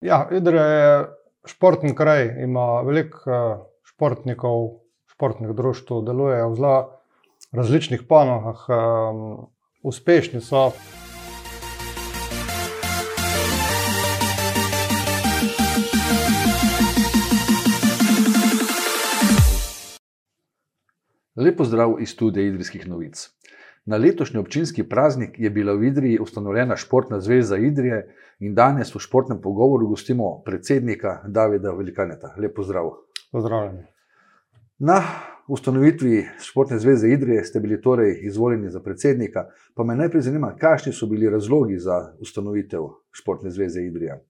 Ja, Idrija je športni kraj, ima veliko uh, športnikov, športnih društv, delujejo v zelo različnih panogah, um, uspešni so. Lepo zdrav iz studia Idrijskih novic. Na letošnji občinski praznik je bila v Idriji ustanovljena Športna zveza Idrije in danes v športnem pogovoru gostimo predsednika Davida Velikaneta. Lepo zdrav. Pozdravljeni. Na ustanovitvi Športne zveze Idrije ste bili torej izvoljeni za predsednika, pa me najprej zanima, kakšni so bili razlogi za ustanovitev Športne zveze Idrije.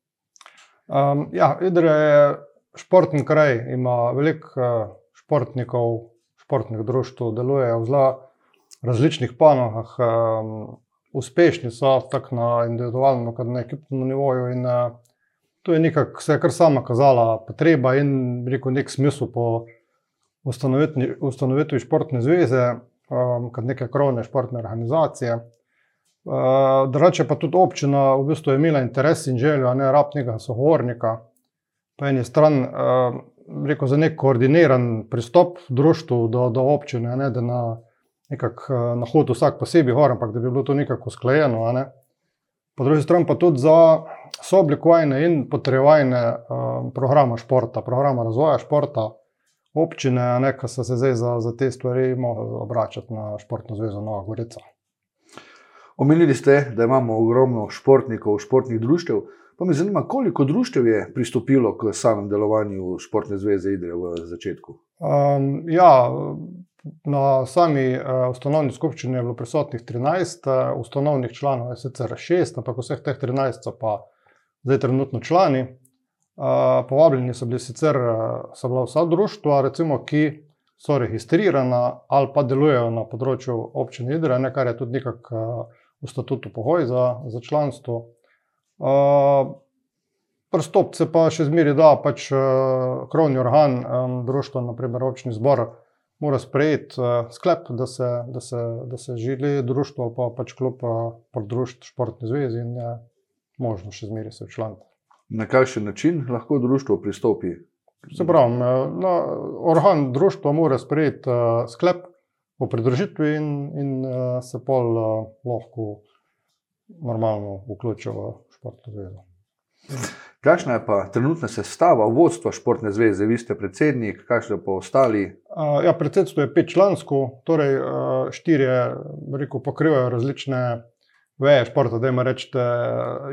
Um, ja, Idrija je športni kraj, ima veliko uh, športnikov, športnih društv, delujejo v zelo različnih panogah, um, uspešni so tako na individualnem, kot na ekipnem nivoju. In, uh, to je nekako se je kar sama kazala potreba in rekel nek smisel po ustanovitvi športne zveze, um, kot neke krovne športne organizacije. Uh, drugače pa tudi občina v bistvu je imela interes in željo, ne rabnega sogovornika. Po eni strani, uh, rekel, za nek koordiniran pristop društvu do, do občine, ne, da na nekako eh, na hod vsak posebej gor, ampak da bi bilo to nekako usklajeno. Ne. Po drugi strani pa tudi za sooblikovanje in potrejevanje um, programa športa, programa razvoja športa, občine, ki so se zdaj za, za te stvari mogli obračati na Športno zvezo Nova Gorica. Omenili ste, da imamo ogromno športnikov, športnih društev. Pa me zanima, koliko društev je pristopilo k samem delovanju Športne zveze Idrije v začetku? Um, ja, na sami uh, ustanovni skupščini je bilo prisotnih 13, uh, ustanovnih članov je sicer 6, ampak vseh teh 13 so pa zdaj trenutno člani. Uh, povabljeni so bili sicer so bila vsa društva, recimo, ki so registrirana ali pa delujejo na področju občine Idrije, kar je tudi nekako v statutu pogoj za, za članstvo. Prstop se pa še zmeri, da pač krovni organ društva, naprimer občni zbor, mora sprejeti uh, sklep, da se, da, se, da se želi društvo pa pač klub pod društvo športne zvezi in je možno še zmeri se včlaniti. Na kakšen način lahko društvo pristopi? Se pravi, na, organ društva mora sprejeti uh, sklep o pridružitvi in, in uh, se pol uh, lahko normalno vključijo v športno zvezo. Kakšna je pa trenutna sestava vodstva športne zveze? Vi ste predsednik, kakšne pa ostali? Ja, predsedstvo je petčlansko, torej štirje rekel, pokrivajo različne veje športa. Da ima rečete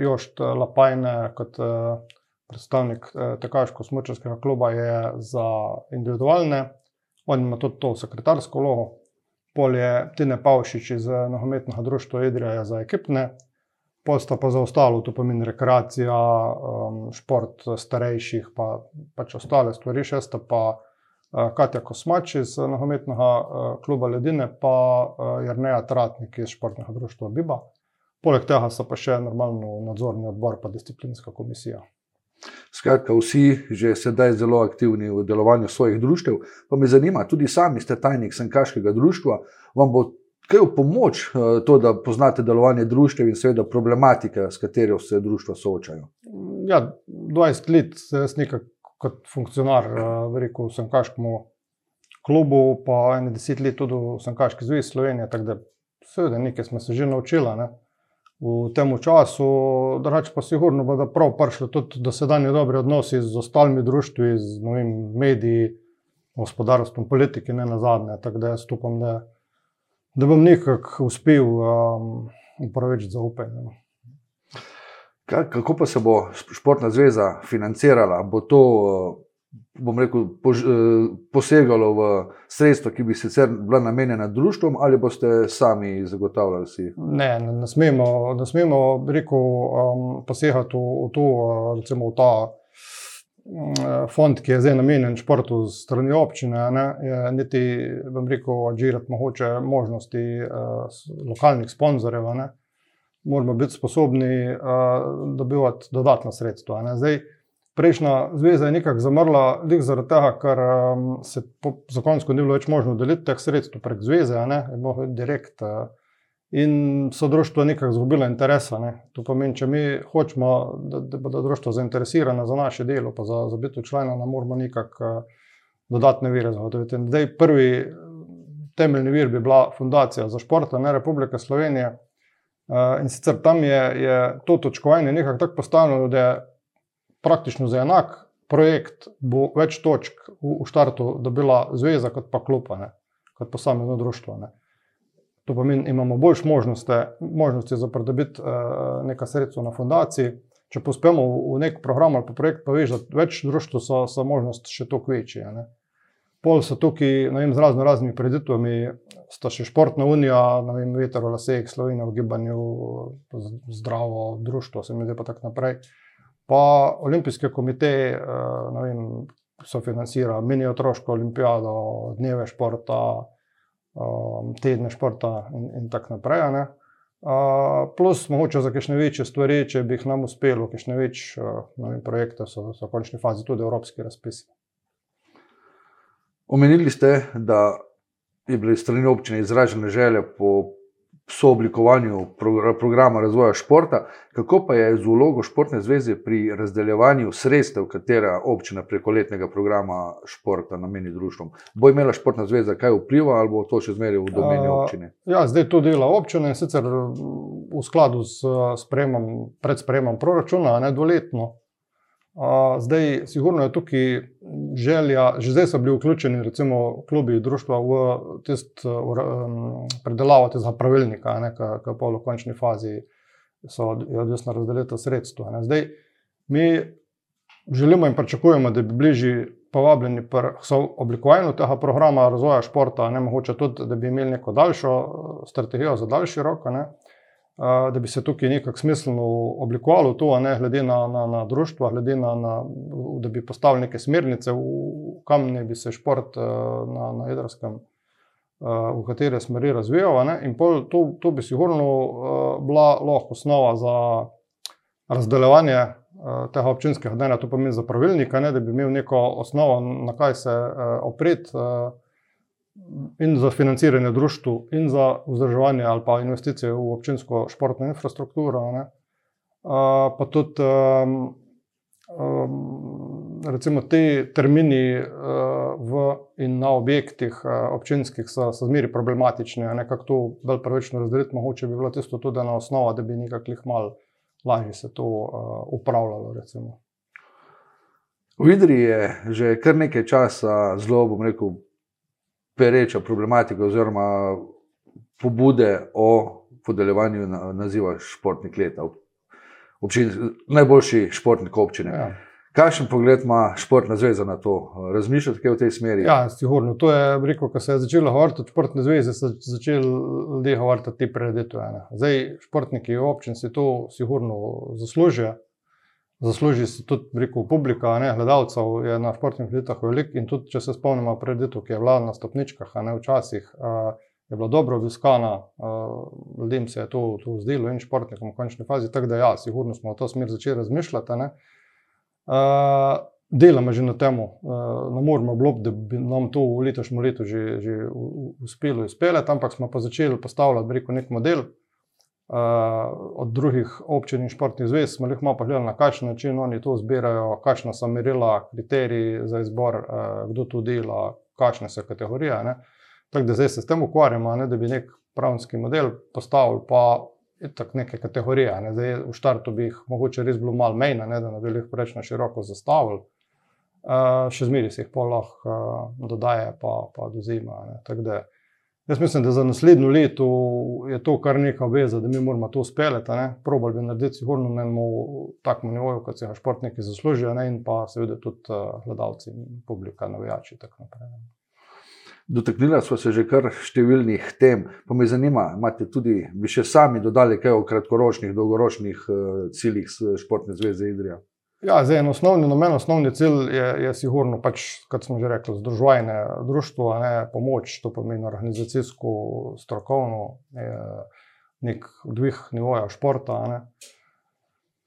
Jošt Lapajne kot predstavnik tekaško-smočarskega kluba je za individualne, on ima tudi to sekretarsko logo. Polje Tine Pavšič iz nogometnega društva Idrija za ekipne posta pa za ostalo, to pomeni rekreacija, um, šport starejših, pa pač ostale stvari, še sta pa uh, Katja Kosmač iz nogometnega uh, kluba Ledine, pa uh, Jrneja Tratnik iz športnega društva Biba. Poleg tega so pa še normalno nadzorni odbor, pa disciplinska komisija. Skratka, vsi že sedaj zelo aktivni v delovanju svojih društev. Pa me zanima, tudi sami ste tajnik Sankaškega društva. Vam bo kaj v pomoč eh, to, da poznate delovanje družbe in seveda problematike, s katero se družstva soočajo? Ja, 20 let sem nekaj kot funkcionar, eh, rekel sem kaškemu klubu, pa 10 let tudi v Sankaški zvezi Slovenije, tako da seveda nekaj smo se že naučili. Ne? V tem času, drugače pa sigurno bodo prav prišli tudi do sedanje dobre odnose z ostalimi društvi, z novimi mediji, gospodarstvom, politiki, ne na zadnje. Tako da jaz upam, da da bom nekako uspel um, upravičiti zaupanje. Kako pa se bo športna zveza financirala? Bo to, bom rekel, posegalo v sredstva, ki bi sicer bila namenjena društvom, ali boste sami zagotavljali si? Ne, ne, ne smemo, ne smemo rekel, um, posegati v, v to, recimo v ta. Mm, fond, ki je zdaj namenjen športu z strani občine, ne, niti, bom rekel, odžirati mogoče možnosti uh, lokalnih sponzorjev. Ne. Moramo biti sposobni uh, dobivati dodatna sredstva. Ne. Zdaj, prejšnja zveza je nekako zamrla, zaradi tega, ker um, se po zakonsko ni bilo več možno deliti teh sredstev prek zveze, ne, je bilo direkt uh, in so društva nekako izgubila interesa. Ne. To pomeni, če mi hočemo, da, da bodo društva zainteresirana za naše delo, pa za, za biti člana, nam moramo nekako uh, dodatne vire zagotoviti. Zdaj, prvi temeljni vir bi bila Fundacija za šport, ne Republika Slovenija. Uh, in sicer tam je, je to točkovanje nekako tako postavljeno, da je praktično za enak projekt bo več točk v, v štartu dobila zveza, kot pa klupa, ne, kot posamezno društvo. Ne. To pomeni, imamo boljš možnosti, možnosti za pridobiti uh, nekaj sredstva na fundaciji. Če pospemo v, v nek program ali projekt, pa veš, da več društv so, so možnost še toliko večje. Ne. Pol so tukaj vem, z razno raznimi preditvami, sta še športna unija, vem, veter v laseh, Slovenija v gibanju, zdravo društvo, se mi zdi pa tako naprej. Pa olimpijske komiteje uh, so financirali mini otroško olimpijado, dneve športa, um, tedne športa in, in tako naprej. Uh, plus, mogoče za kakšne večje stvari, če bi jih nam uspelo, kakšne večje uh, projekte, so, so v končni fazi tudi evropski razpisi. Omenili ste, da je bila strani občine izražena želja po sooblikovanju programa razvoja športa, kako pa je z vlogo športne zveze pri razdeljevanju sredstev, katera občina preko letnega programa športa nameni društvom. Bo imela športna zveza kaj vpliva ali bo to še zmeraj v domeni občine? Ja, zdaj to dela občina in sicer v skladu s spremom, pred spremom proračuna, ne dvoletno. Zdaj, sigurno je tukaj želja, že zdaj so bili vključeni, recimo, klubi društva v tist, predelavo tega pravilnika, ki pa v končni fazi so odvisno razdelitev sredstva. Ne. Zdaj, mi želimo in pričakujemo, da bi bližji povabljeni pri oblikovanju tega programa razvoja športa, ne mogoče tudi, da bi imeli neko daljšo strategijo za daljši rok. Ne da bi se tukaj nekako smiselno oblikovalo to, ne glede na, na, na društva, glede na, na, da bi postavili neke smernice, v, kam ne bi se šport na, na jedrskem, v katere smeri razvijal. Ne? In pol, to, to bi sigurno bila lahko osnova za razdeljevanje tega občinskega dneva, to pomeni za pravilnika, ne? da bi imel neko osnovo, na kaj se opreti in za financiranje društv, in za vzdrževanje ali pa investicije v občinsko športno infrastrukturo. Ne. Pa tudi recimo, te termini v in na objektih občinskih so, so zmeri problematični. Nekako to bolj pravično razdeliti, mogoče bi bilo tisto tudi na osnovo, da bi nekako jih mal lažje se to upravljalo. Recimo. V Idri je že kar nekaj časa zelo, bom rekel, pereča problematika, oziroma pobude o podeljevanju naziva športnik leta, občin, najboljši športnik občine. Ja. Kakšen pogled ima športna zveza na to? Razmišljate kaj v tej smeri? Ja, sigurno. To je rekel, ko se je začelo govoriti o športni zvezi, so začeli ljudje govoriti o te preditve. Zdaj, športniki v občini si to sigurno zaslužijo zasluži se tudi rekel, publika, ne, gledalcev je na športnih letih velik. In tudi, če se spomnimo preditev, ki je bila na stopničkah, a ne včasih, uh, je bila dobro obiskana, uh, ljudem se je to, to zdelo in športnikom v končni fazi. Tako da, ja, sigurno smo v to smer začeli razmišljati. Uh, delamo že na tem, uh, ne moremo obljubiti, da bi nam to v letošnjem letu že, že uspelo izpeljati, ampak smo pa začeli postavljati nek model. Uh, od drugih občin in športnih zvez smo jih malo pogledali, na kakšen način oni to zbirajo, kakšna so merila, kriteriji za izbor, uh, kdo to dela, kakšne so kategorije. Ne. Tako da zdaj se s tem ukvarjamo, ne, da bi nek pravniški model postavili, pa tako neke kategorije. Ne. Zdaj, v štartu bi jih mogoče res bilo malo mejna, ne, da ne bi jih preveč na široko zastavili, uh, še zmeri se jih pa lahko uh, dodaje, pa, pa dozima. Jaz mislim, da za naslednjo leto je to kar neka obveza, da mi moramo to speljati. Probali bi narediti sigurno na enem takem nivoju, kot se ga športniki zaslužijo, ne? in pa seveda tudi uh, gledalci, publika, navijači in tako naprej. Dotaknila smo se že kar številnih tem, pa me zanima, imate tudi, bi še sami dodali kaj o kratkoročnih, dolgoročnih uh, ciljih športne zveze Idrija? Ja, zdaj, en osnovni namen, osnovni cilj je, je sigurno, pač, kot smo že rekli, združovanje društva, ne pomoč, to pomeni organizacijsko, strokovno, nek dvig nivoja športa. Ne.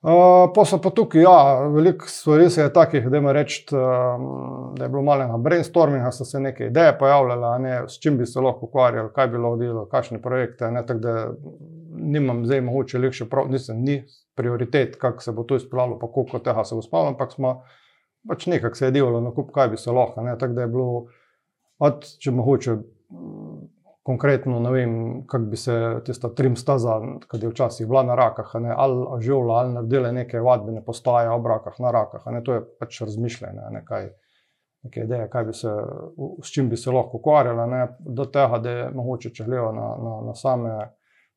Uh, pa so pa tukaj, ja, veliko stvari se je takih, da, reči, um, da je bilo malo brainstorminga, so se neke ideje pojavljale, ne, s čim bi se lahko ukvarjali, kaj bi lahko delali, kakšne projekte. Ne, tak, da nimam zdaj mogoče le še prav, nisem ni prioritet, kako se bo to izpeljalo, pa koliko tega se bo spalo, ampak smo pač nekako se je delalo na kup, kaj bi se lahko. Tako da je bilo, od, če mogoče konkretno, ne vem, kako bi se tista trim staza, ki je včasih bila na rakah, ne, ali živela, ali naredile neke vadbene postaje ob rakah, na rakah. Ne, to je pač razmišljanje, ne, kaj, neke ideje, kaj bi se, s čim bi se lahko ukvarjala, ne, do tega, da je mogoče, če gledajo na, na, na same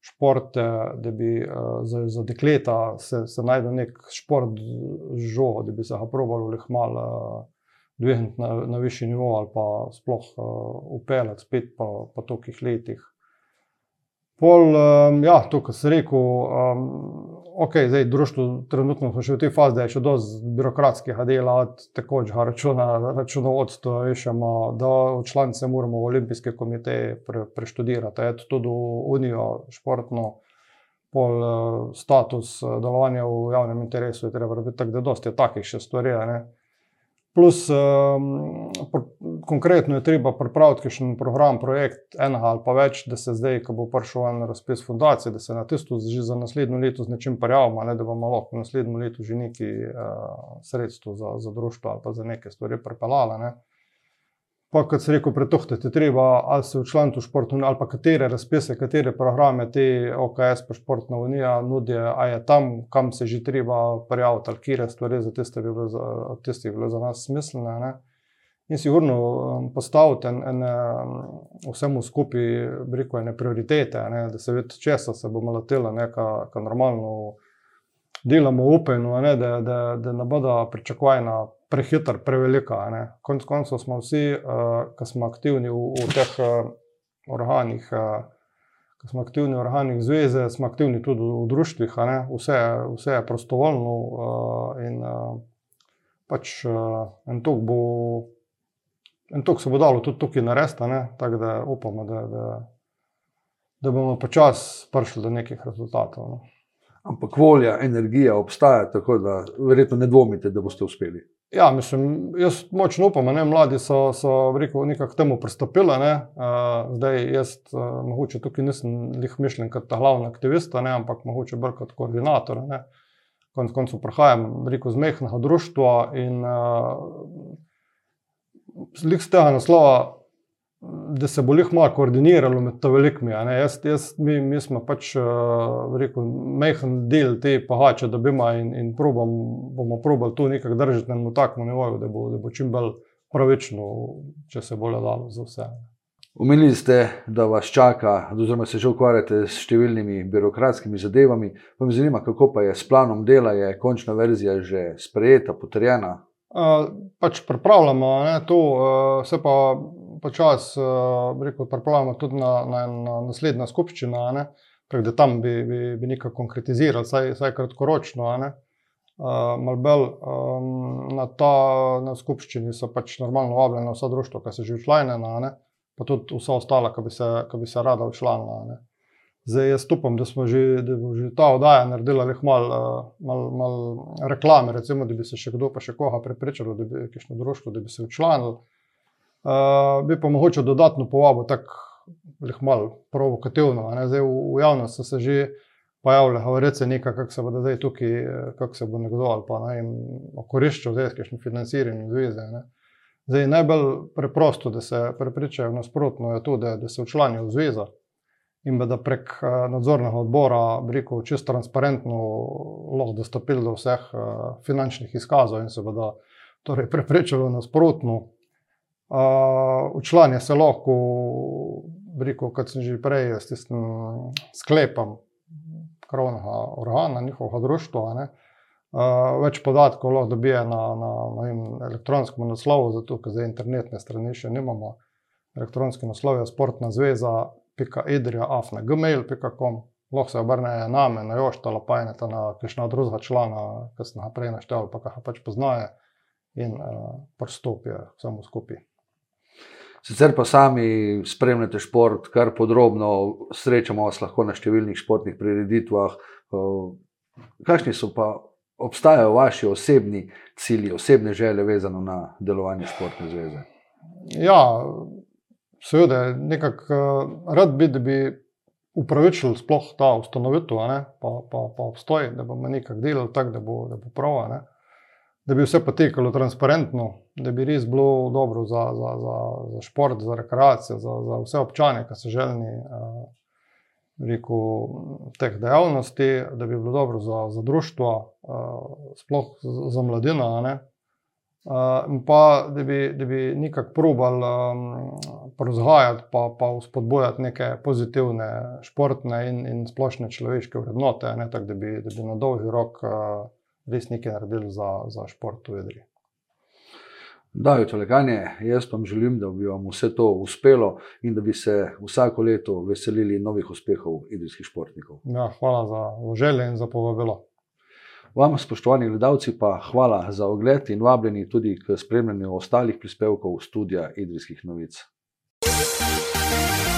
športe, da bi uh, za, za dekleta se, se najdel nek šport žogo, da bi se ga probalo leh malo. Uh, dvigniti na, na višji nivo ali pa sploh upeljati spet po tolikih letih. Pol, um, ja, to, kar sem rekel, um, ok, zdaj društvo trenutno še v tej fazi, da je še dosti birokratskega dela, od tekočega računa, računovodstva, vešamo, da članice moramo v olimpijske komiteje pre, preštudirati, je tudi v Unijo športno. Pol uh, status uh, delovanja v javnem interesu je treba biti tako, da dosti je takih še stvari. Plus, um, pr konkretno je treba pripraviti še en program, projekt, enega ali pa več, da se zdaj, ko bo prišel en razpis fundacije, da se na tisto že za naslednjo leto z nečim prijavimo, ne, da bomo lahko naslednjo leto že neki uh, sredstvo za, za društvo ali pa za neke stvari pripeljali. Pa, kot se reko, pretohtati treba, ali se včlaniti v športno unijo, ali pa katere razpise, katere programe te OKS, pa športna unija nudijo, a je tam, kam se že treba prijaviti, ali kire stvari za tiste, bi bile za, tiste bi bile za nas smiselne. Ne? In sigurno um, postaviti en, en, um, vsemu skupaj, reko, ene prioritete, ne? da se vidi, česa se bomo letela, neka normalno delamo upajno, da, da, da ne bodo pričakovanja prehiter, prevelika. Konec koncev smo vsi, uh, ki smo aktivni v, v teh uh, organih, uh, ki smo aktivni v organih zveze, smo aktivni tudi v društvih, vse, vse je prostovoljno uh, in uh, pač uh, en tok bo. In to se bo dalo tudi tukaj narediti, tako da upamo, da, da, da bomo počasi prišli do nekih rezultatov. No. Ampak volja, energija obstaja, tako da verjetno ne dvomite, da boste uspeli. Ja, mislim, jaz močno upam, da mladi so, so rekel, nekako temu pristopili. Ne? Uh, zdaj, jaz uh, mogoče tukaj nisem jih mišljen kot ta glavni aktivist, ne? ampak mogoče bolj kot koordinator. Ne? Konec koncev prihajam rekel, z mehkega društva in uh, slik z tega naslova da se bo jih malo koordiniralo med to velikimi. Jaz, jaz, mi, mi smo pač uh, mehen del te pahače, da bimo in, in probam, bomo probali tu nekaj držati na takšnem nivoju, da bo, da bo čim bolj pravično, če se bo le dalo za vse. Omenili ste, da vas čaka, oziroma se že ukvarjate s številnimi birokratskimi zadevami. Pa me zanima, kako pa je s planom dela, je končna verzija že sprejeta, potrjena? Uh, pač pripravljamo ne, to, uh, se pa počasi uh, pripravljamo tudi na, na, na naslednjo skupščino, da tam bi, bi, bi nekaj konkretizirali, vsaj, vsaj kratkoročno. Uh, mal bolj um, na ta na skupščini so pač normalno vabljena vsa društva, ki so že včlanjena, pa tudi vsa ostala, ki bi se, ki bi se rada včlanila. Zdaj jaz upam, da že, da bo že ta oddaja naredila malo mal, mal reklame, recimo, da bi se še kdo pa še koga prepričal, da bi kišno društvo, da bi se včlanil. Uh, bi pa mogoče dodatno povabil tako malo provokativno. Zdaj, v, v javnosti so se že pojavile, reče nekaj, kako se bo zdaj tukaj, kako se bo nekdo ali pa naj okoriščal zdaj, kakšno financiranje zveze. Ne. Zdaj, najbolj preprosto, da se prepričajo nasprotno, je to, da, da se včlanijo v zvezo in da prek nadzornega odbora, reko, čisto transparentno, lahko dostopili do vseh finančnih izkazov in se bodo torej, prepričali nasprotno. Učlanje se lahko, rekel, kot sem že prej, s tistim sklepom krovnega organa, njihovega društva. Ne. Več podatkov lahko dobije na, na, na elektronskem naslovu, zato ker za internetne strani še nimamo. Elektronski naslov je sportna zveza, pika idrija, afna, gmail.com. Lahko se obrne na me, na joštala, pa je na kakšna druga člana, ki sem ga prej naštel, pa ga pač poznaje in uh, pristopijo samo skupaj. Sicer pa sami spremljate šport, kar podrobno, srečamo vas lahko na številnih športnih prireditvah. Kakšni so pa obstajajo vaši osebni cilji, osebne želje, vezano na delovanje športne zveze? Ja, seveda, nekako uh, rad bi, da bi upravičili sploh ta ustanovitev, pa, pa, pa obstoj, da bomo nekaj delali tako, da bo, da bo prav, da bi vse potekalo transparentno, da bi res bilo dobro za, za, za, za šport, za rekreacijo, za, za vse občane, ki so želni. Uh, rekel, teh dejavnosti, da bi bilo dobro za, za društvo, uh, sploh za, mladino. Uh, pa da bi, da bi nekako probal um, proizvajati, pa, pa spodbujati neke pozitivne športne in, in splošne človeške vrednote, ne, tak, da, bi, da bi na dolgi rok uh, res nekaj naredili za, za šport v Idriji. Da, je to leganje. Jaz vam želim, da bi vam vse to uspelo in da bi se vsako leto veselili novih uspehov idrijskih športnikov. Ja, hvala za želje in za povabilo. Vam, spoštovani gledalci, pa hvala za ogled in vabljeni tudi k spremljanju ostalih prispevkov studia Idrijskih novic. thank you